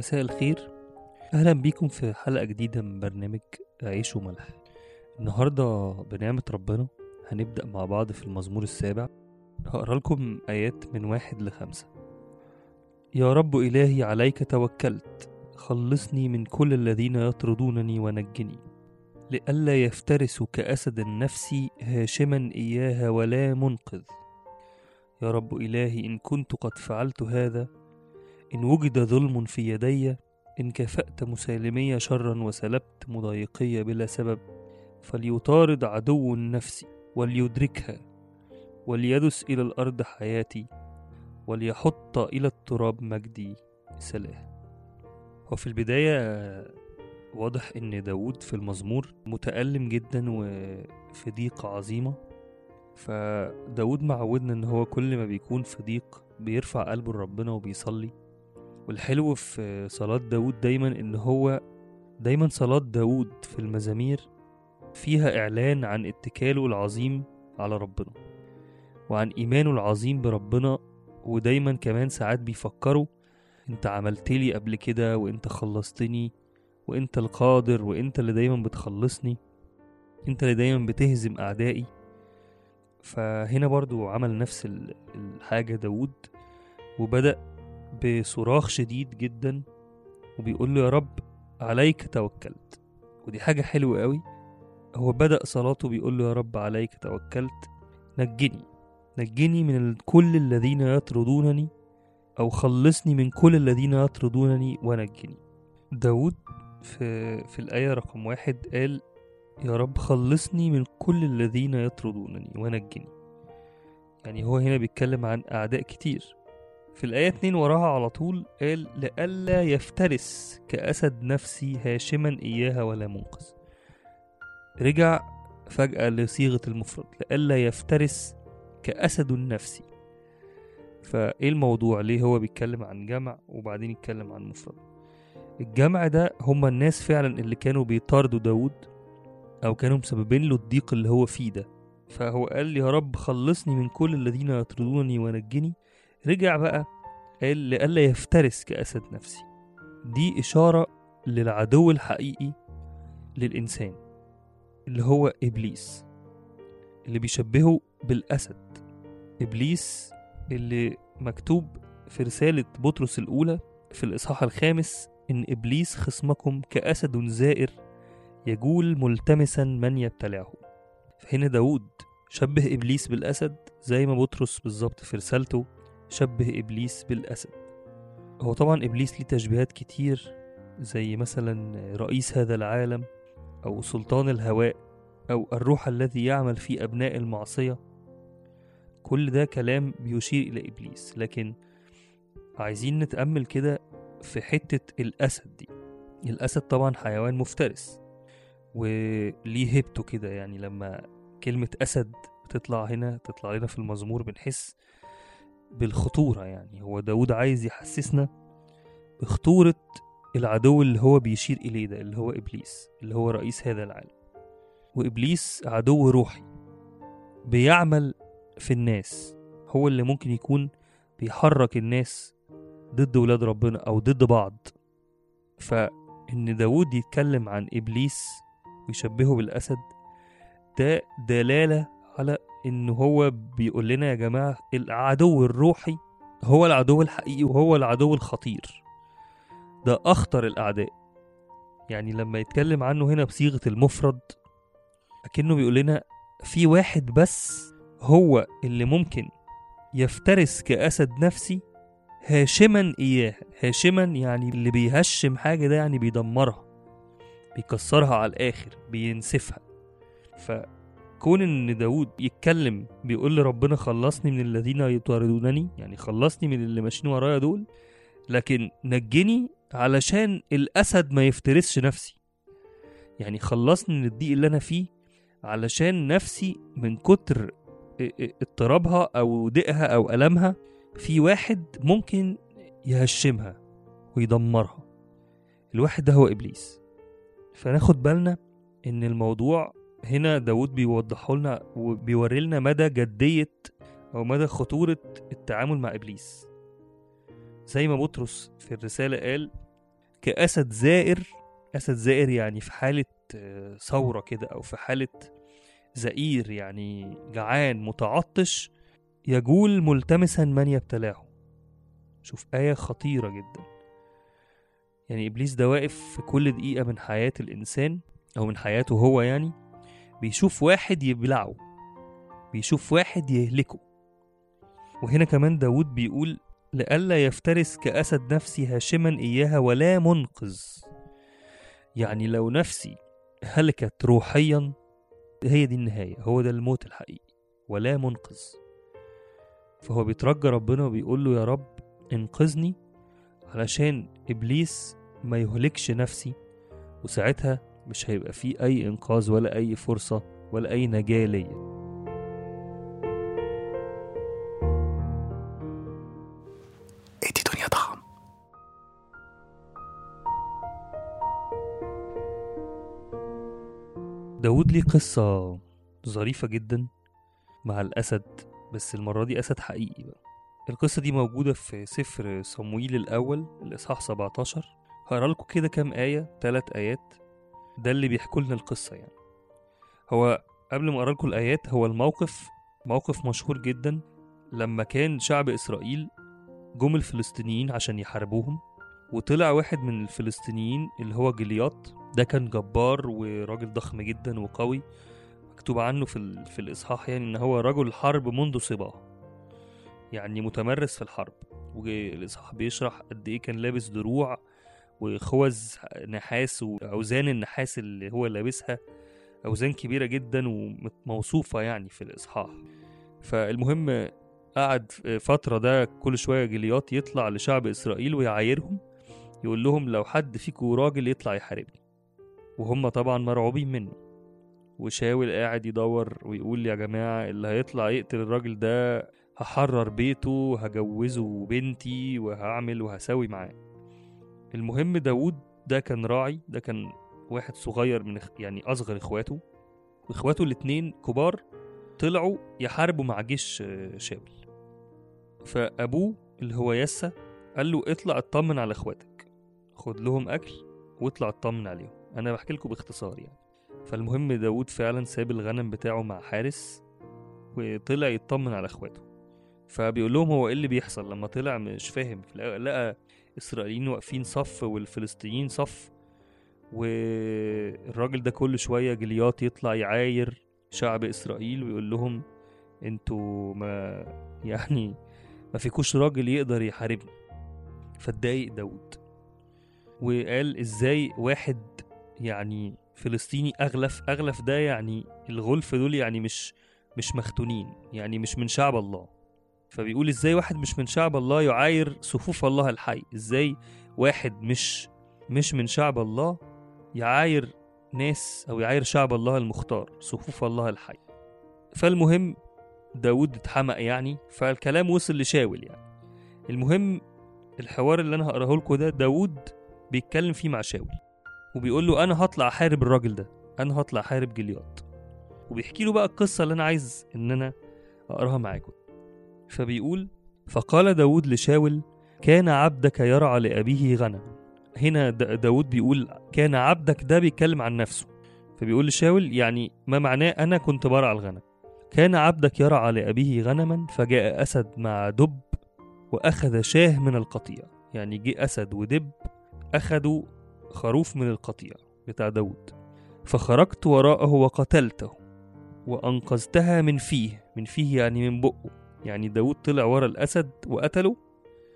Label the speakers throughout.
Speaker 1: مساء الخير. أهلا بيكم في حلقة جديدة من برنامج عيش وملح. النهاردة بنعمة ربنا هنبدأ مع بعض في المزمور السابع. هقرأ لكم آيات من واحد لخمسة. يا رب إلهي عليك توكلت. خلصني من كل الذين يطردونني ونجني. لئلا يفترسوا كأسد النفس هاشما إياها ولا منقذ. يا رب إلهي إن كنت قد فعلت هذا إن وجد ظلم في يدي إن كفأت مسالمي شرا وسلبت مضايقي بلا سبب فليطارد عدو النفس وليدركها وليدس إلى الأرض حياتي وليحط إلى التراب مجدي. سلام. وفي البداية واضح إن داود في المزمور متألم جدا وفي ضيقة عظيمة. فداود معودنا إن هو كل ما بيكون في ضيق بيرفع قلبه لربنا وبيصلي. والحلو في صلاة داود دايما إن هو دايما صلاة داود في المزامير فيها إعلان عن اتكاله العظيم على ربنا وعن إيمانه العظيم بربنا ودايما كمان ساعات بيفكروا أنت عملت لي قبل كده وأنت خلصتني وأنت القادر وأنت اللي دايما بتخلصني أنت اللي دايما بتهزم أعدائي فهنا برضو عمل نفس ال- الحاجة داود وبدأ بصراخ شديد جدا وبيقول له يا رب عليك توكلت. ودي حاجة حلوة قوي. هو بدأ صلاته بيقول له يا رب عليك توكلت. نجني نجني من كل الذين يطردونني أو خلصني من كل الذين يطردونني ونجني. داود في, في الآية رقم واحد قال يا رب خلصني من كل الذين يطردونني ونجني. يعني هو هنا بيتكلم عن أعداء كتير. في الآية اتنين وراها على طول قال لئلا يفترس كأسد نفسي هاشما إياها ولا منقذ. رجع فجأة لصيغة المفرد لئلا يفترس كأسد النفسي فإيه الموضوع؟ ليه هو بيتكلم عن جمع وبعدين يتكلم عن مفرد؟ الجمع ده هما الناس فعلا اللي كانوا بيطاردوا داود أو كانوا مسببين له الضيق اللي هو فيه ده. فهو قال يا رب خلصني من كل الذين يطردونني ونجني رجع بقى قال لئلا يفترس كأسد نفسي. دي إشارة للعدو الحقيقي للإنسان اللي هو إبليس اللي بيشبهه بالأسد. إبليس اللي مكتوب في رسالة بطرس الأولى في الإصحاح الخامس إن إبليس خصمكم كأسد زائر يجول ملتمسا من يبتلعه. فهنا داود شبه إبليس بالأسد زي ما بطرس بالظبط في رسالته شبه إبليس بالأسد. هو طبعا إبليس ليه تشبيهات كتير زي مثلا رئيس هذا العالم أو سلطان الهواء أو الروح الذي يعمل في أبناء المعصية. كل ده كلام بيشير إلى إبليس لكن عايزين نتأمل كده في حتة الأسد دي. الأسد طبعا حيوان مفترس وليه هيبته كده. يعني لما كلمة أسد بتطلع هنا تطلع لنا في المزمور بنحس بالخطورة يعني. هو داود عايز يحسسنا بخطورة العدو اللي هو بيشير إليه ده اللي هو إبليس اللي هو رئيس هذا العالم. وإبليس عدو روحي بيعمل في الناس هو اللي ممكن يكون بيحرك الناس ضد ولاد ربنا أو ضد بعض. فإن داود يتكلم عن إبليس ويشبهه بالأسد ده دلالة على إن هو بيقول لنا يا جماعة العدو الروحي هو العدو الحقيقي وهو العدو الخطير. ده أخطر الأعداء. يعني لما يتكلم عنه هنا بصيغة المفرد أكنه بيقول لنا في واحد بس هو اللي ممكن يفترس كأسد نفسي هاشما إياه. هاشما يعني اللي بيهشم حاجة ده يعني بيدمرها بيكسرها على الآخر بينسفها. فكون إن داود يتكلم بيقول لربنا خلصني من الذين يطاردونني يعني خلصني من اللي ماشيين ورايا دول لكن نجني علشان الأسد ما يفترسش نفسي. يعني خلصني من الضيق اللي أنا فيه علشان نفسي من كتر اضطرابها أو ضيقها أو ألمها في واحد ممكن يهشمها ويدمرها. الواحد ده هو إبليس. فناخد بالنا إن الموضوع هنا داود بيوضحه لنا وبيوري لنا مدى جدية أو مدى خطورة التعامل مع إبليس. زي ما بطرس في الرسالة قال كأسد زائر أسد زائر يعني في حالة آه، ثورة كده أو في حالة زئير يعني جعان متعطش يجول ملتمسا من يبتلعه. شوف آية خطيرة جدا. يعني إبليس ده واقف في كل دقيقة من حياة الإنسان أو من حياته هو يعني بيشوف واحد يبلعه بيشوف واحد يهلكه. وهنا كمان داود بيقول لئلا يفترس كأسد نفسي هاشما إياها ولا منقذ. يعني لو نفسي هلكت روحيا هي دي النهاية هو ده الموت الحقيقي ولا منقذ. فهو بيترجى ربنا وبيقول له يا رب انقذني علشان إبليس ما يهلكش نفسي. وساعتها مش هيبقى فيه أي إنقاذ ولا أي فرصة ولا أي نجاة ليا. داود ليه قصة ظريفة جدا مع الأسد بس المرة دي أسد حقيقي بقى. القصة دي موجودة في سفر صمويل الأول الإصحاح 17 هقرا لكم كده كام آية تلات آيات ده اللي بيحكوا لنا القصة يعني. هو قبل ما أقرأ لكم الآيات هو الموقف موقف مشهور جدا. لما كان شعب إسرائيل جم الفلسطينيين عشان يحاربوهم وطلع واحد من الفلسطينيين اللي هو جلياط. ده كان جبار وراجل ضخم جدا وقوي مكتوب عنه في. في الإصحاح يعني إن هو رجل حرب منذ صباه يعني متمرس في الحرب. والإصحاح بيشرح قد إيه كان لابس دروع وخوذ نحاس وأوزان النحاس اللي هو لابسها أوزان كبيرة جدا وموصوفة يعني في الإصحاح. فالمهم قعد فترة ده كل شوية جليات يطلع لشعب إسرائيل ويعايرهم يقول لهم لو حد فيكم راجل يطلع يحاربني. وهم طبعا مرعوبين منه. وشاول قاعد يدور ويقول يا جماعة اللي هيطلع يقتل الراجل ده هحرر بيته وهجوزه بنتي وهعمل وهسوي معاه. المهم داود ده كان راعي ده كان واحد صغير من يعني أصغر إخواته. وإخواته الاتنين كبار طلعوا يحاربوا مع جيش شاول فأبوه اللي هو يسا قال له اطلع اطمن على إخواتك. خد لهم أكل واطلع اطمن عليهم. أنا بحكي لكم باختصار يعني. فالمهم داود فعلا ساب الغنم بتاعه مع حارس وطلع يطمن على إخواته. فبيقول لهم هو إيه اللي بيحصل لما طلع مش فاهم لقى- لقى اسرائيليين واقفين صف والفلسطينيين صف والراجل ده كل شوية جليات يطلع يعاير شعب إسرائيل ويقول لهم أنتوا ما يعني ما فيكوش راجل يقدر يحاربني. فاتضايق داود. وقال إزاي واحد يعني فلسطيني أغلف أغلف ده يعني الغلف دول يعني مش مش مختونين يعني مش من شعب الله. فبيقول إزاي واحد مش من شعب الله يعاير صفوف الله الحي؟ إزاي واحد مش مش من شعب الله يعاير ناس أو يعاير شعب الله المختار صفوف الله الحي؟ فالمهم داود اتحمق يعني فالكلام وصل لشاول يعني. المهم الحوار اللي أنا هقراه لكم ده داود بيتكلم فيه مع شاول وبيقول له أنا هطلع أحارب الراجل ده أنا هطلع أحارب جليات وبيحكي له بقى القصة اللي أنا عايز إن أنا أقراها معاكم. فبيقول فقال داود لشاول كان عبدك يرعى لأبيه غنما هنا دا- داود بيقول كان عبدك ده بيتكلم عن نفسه. فبيقول لشاول يعني ما معناه أنا كنت برعى الغنم. كان عبدك يرعى لأبيه غنما فجاء أسد مع دب وأخذ شاه من القطيع. يعني جه أسد ودب أخدوا خروف من القطيع بتاع داود. فخرجت وراءه وقتلته وأنقذتها من فيه. من فيه يعني من بقه. يعني داود طلع ورا الأسد وقتله؟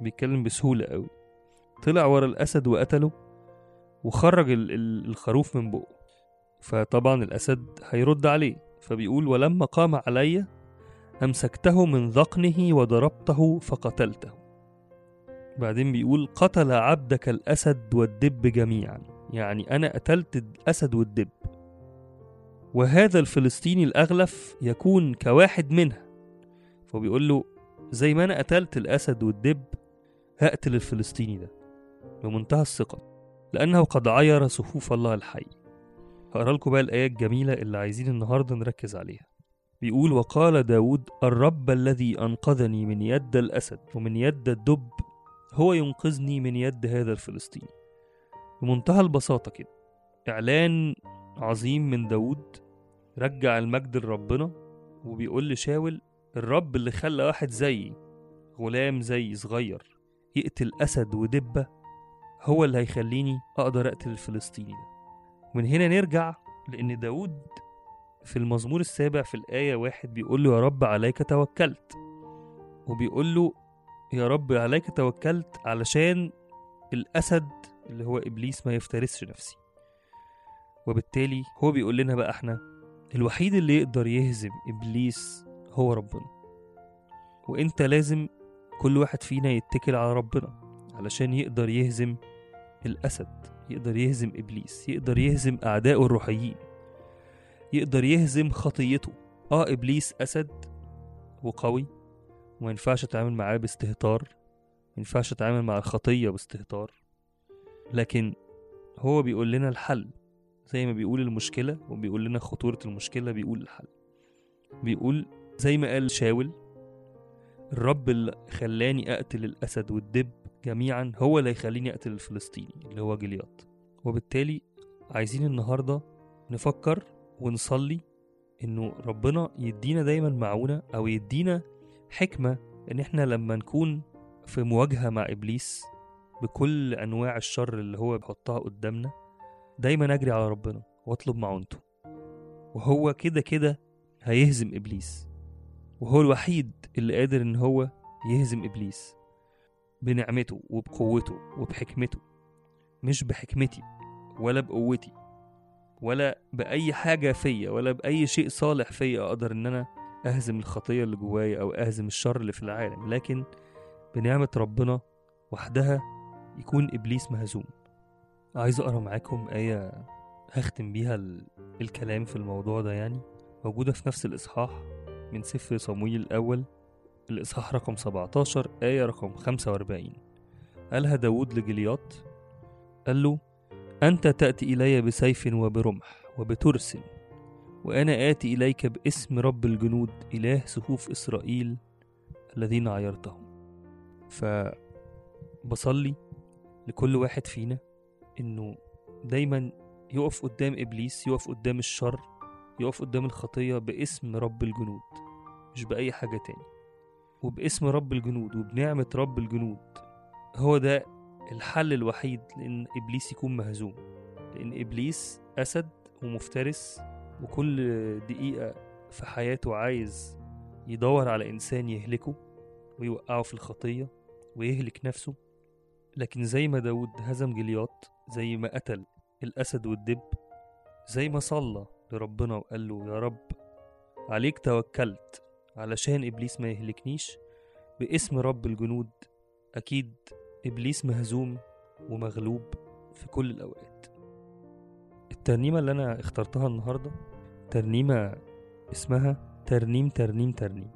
Speaker 1: بيتكلم بسهولة قوي. طلع ورا الأسد وقتله وخرج ال- ال- الخروف من بقه. فطبعا الأسد هيرد عليه. فبيقول ولما قام علي أمسكته من ذقنه وضربته فقتلته. بعدين بيقول قتل عبدك الأسد والدب جميعا. يعني أنا قتلت الأسد والدب. وهذا الفلسطيني الأغلف يكون كواحد منها. فبيقول له زي ما أنا قتلت الأسد والدب هقتل الفلسطيني ده بمنتهى الثقة لأنه قد عير صفوف الله الحي. هقرأ لكم بقى الآية الجميلة اللي عايزين النهاردة نركز عليها. بيقول وقال داود الرب الذي أنقذني من يد الأسد ومن يد الدب هو ينقذني من يد هذا الفلسطيني. بمنتهى البساطة كده إعلان عظيم من داود رجع المجد لربنا وبيقول لشاول الرب اللي خلى واحد زيي غلام زي صغير يقتل أسد ودبة هو اللي هيخليني أقدر أقتل الفلسطيني ده. ومن هنا نرجع لأن داود في المزمور السابع في الآية واحد بيقول له يا رب عليك توكلت. وبيقول له يا رب عليك توكلت علشان الأسد اللي هو إبليس ما يفترسش نفسي. وبالتالي هو بيقول لنا بقى إحنا الوحيد اللي يقدر يهزم إبليس هو ربنا. وإنت لازم كل واحد فينا يتكل على ربنا علشان يقدر يهزم الأسد يقدر يهزم إبليس يقدر يهزم أعدائه الروحيين يقدر يهزم خطيته. آه إبليس أسد وقوي وما ينفعش أتعامل معاه باستهتار ما ينفعش أتعامل مع الخطية باستهتار. لكن هو بيقول لنا الحل زي ما بيقول المشكلة وبيقول لنا خطورة المشكلة بيقول الحل. بيقول زي ما قال شاول الرب اللي خلاني أقتل الأسد والدب جميعا هو اللي هيخليني أقتل الفلسطيني اللي هو جلياط. وبالتالي عايزين النهاردة نفكر ونصلي إنه ربنا يدينا دايما معونة أو يدينا حكمة إن إحنا لما نكون في مواجهة مع إبليس بكل أنواع الشر اللي هو بيحطها قدامنا دايما أجري على ربنا وأطلب معونته. وهو كده كده هيهزم إبليس. وهو الوحيد اللي قادر إن هو يهزم إبليس بنعمته وبقوته وبحكمته. مش بحكمتي ولا بقوتي ولا بأي حاجة فيا ولا بأي شيء صالح فيا أقدر إن أنا أهزم الخطية اللي جوايا أو أهزم الشر اللي في العالم. لكن بنعمة ربنا وحدها يكون إبليس مهزوم. عايز أقرأ معاكم آية هختم بيها ال- الكلام في الموضوع ده يعني؟ موجودة في نفس الإصحاح؟ من سفر صمويل الأول الإصحاح رقم 17 آية رقم 45 قالها داود لجلياط قال له أنت تأتي إلي بسيف وبرمح وبترس وأنا آتي إليك باسم رب الجنود إله صفوف إسرائيل الذين عيرتهم. فبصلي لكل واحد فينا إنه دايما يقف قدام إبليس يقف قدام الشر يقف قدام الخطية باسم رب الجنود مش بأي حاجة تاني. وباسم رب الجنود وبنعمة رب الجنود هو ده الحل الوحيد لأن إبليس يكون مهزوم. لأن إبليس أسد ومفترس وكل دقيقة في حياته عايز يدور على إنسان يهلكه ويوقعه في الخطية ويهلك نفسه. لكن زي ما داود هزم جلياط زي ما قتل الأسد والدب زي ما صلى لربنا وقال له يا رب عليك توكلت علشان إبليس ما يهلكنيش. باسم رب الجنود أكيد إبليس مهزوم ومغلوب في كل الأوقات. الترنيمة اللي أنا اخترتها النهاردة ترنيمة اسمها ترنيم ترنيم ترنيم.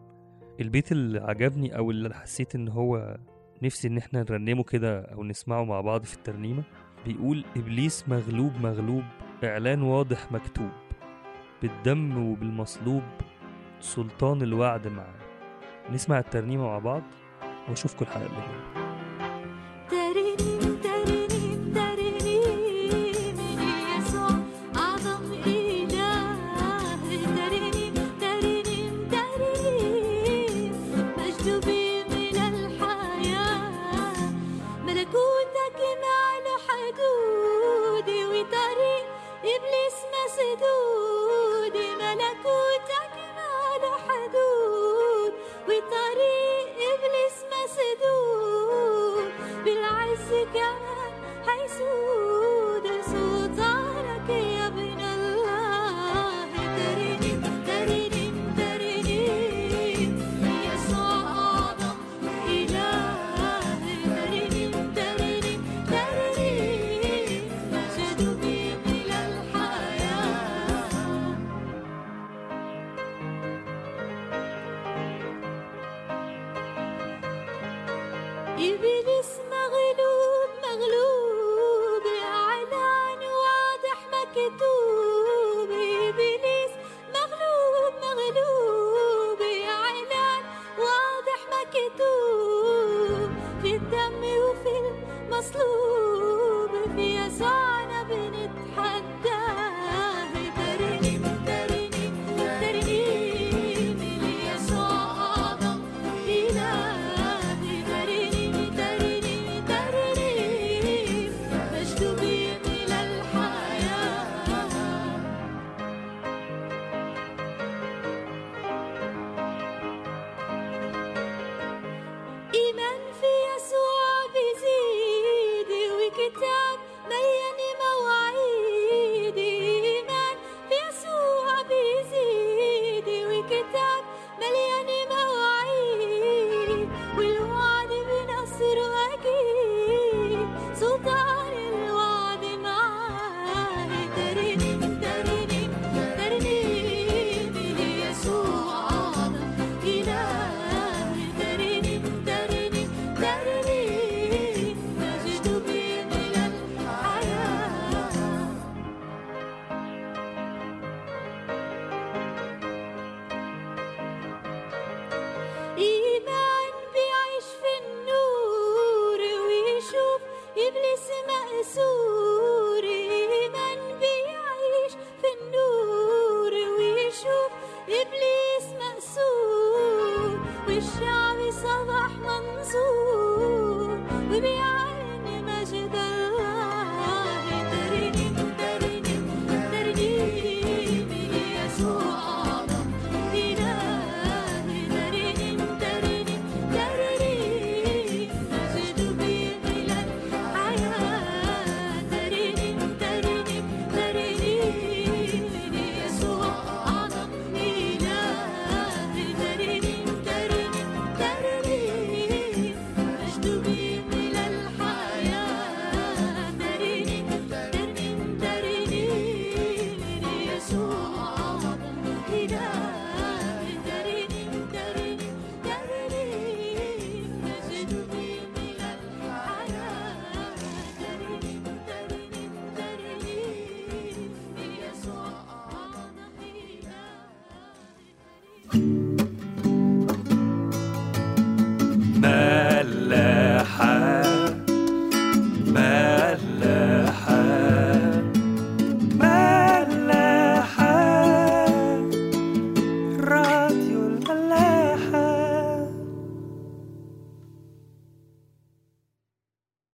Speaker 1: البيت اللي عجبني أو اللي حسيت إن هو نفسي إن إحنا نرنمه كده أو نسمعه مع بعض في الترنيمة بيقول إبليس مغلوب مغلوب إعلان واضح مكتوب. بالدم وبالمصلوب سلطان الوعد معاه نسمع الترنيمة مع بعض وأشوفكم الحلقة اللي جاية
Speaker 2: مكتوب في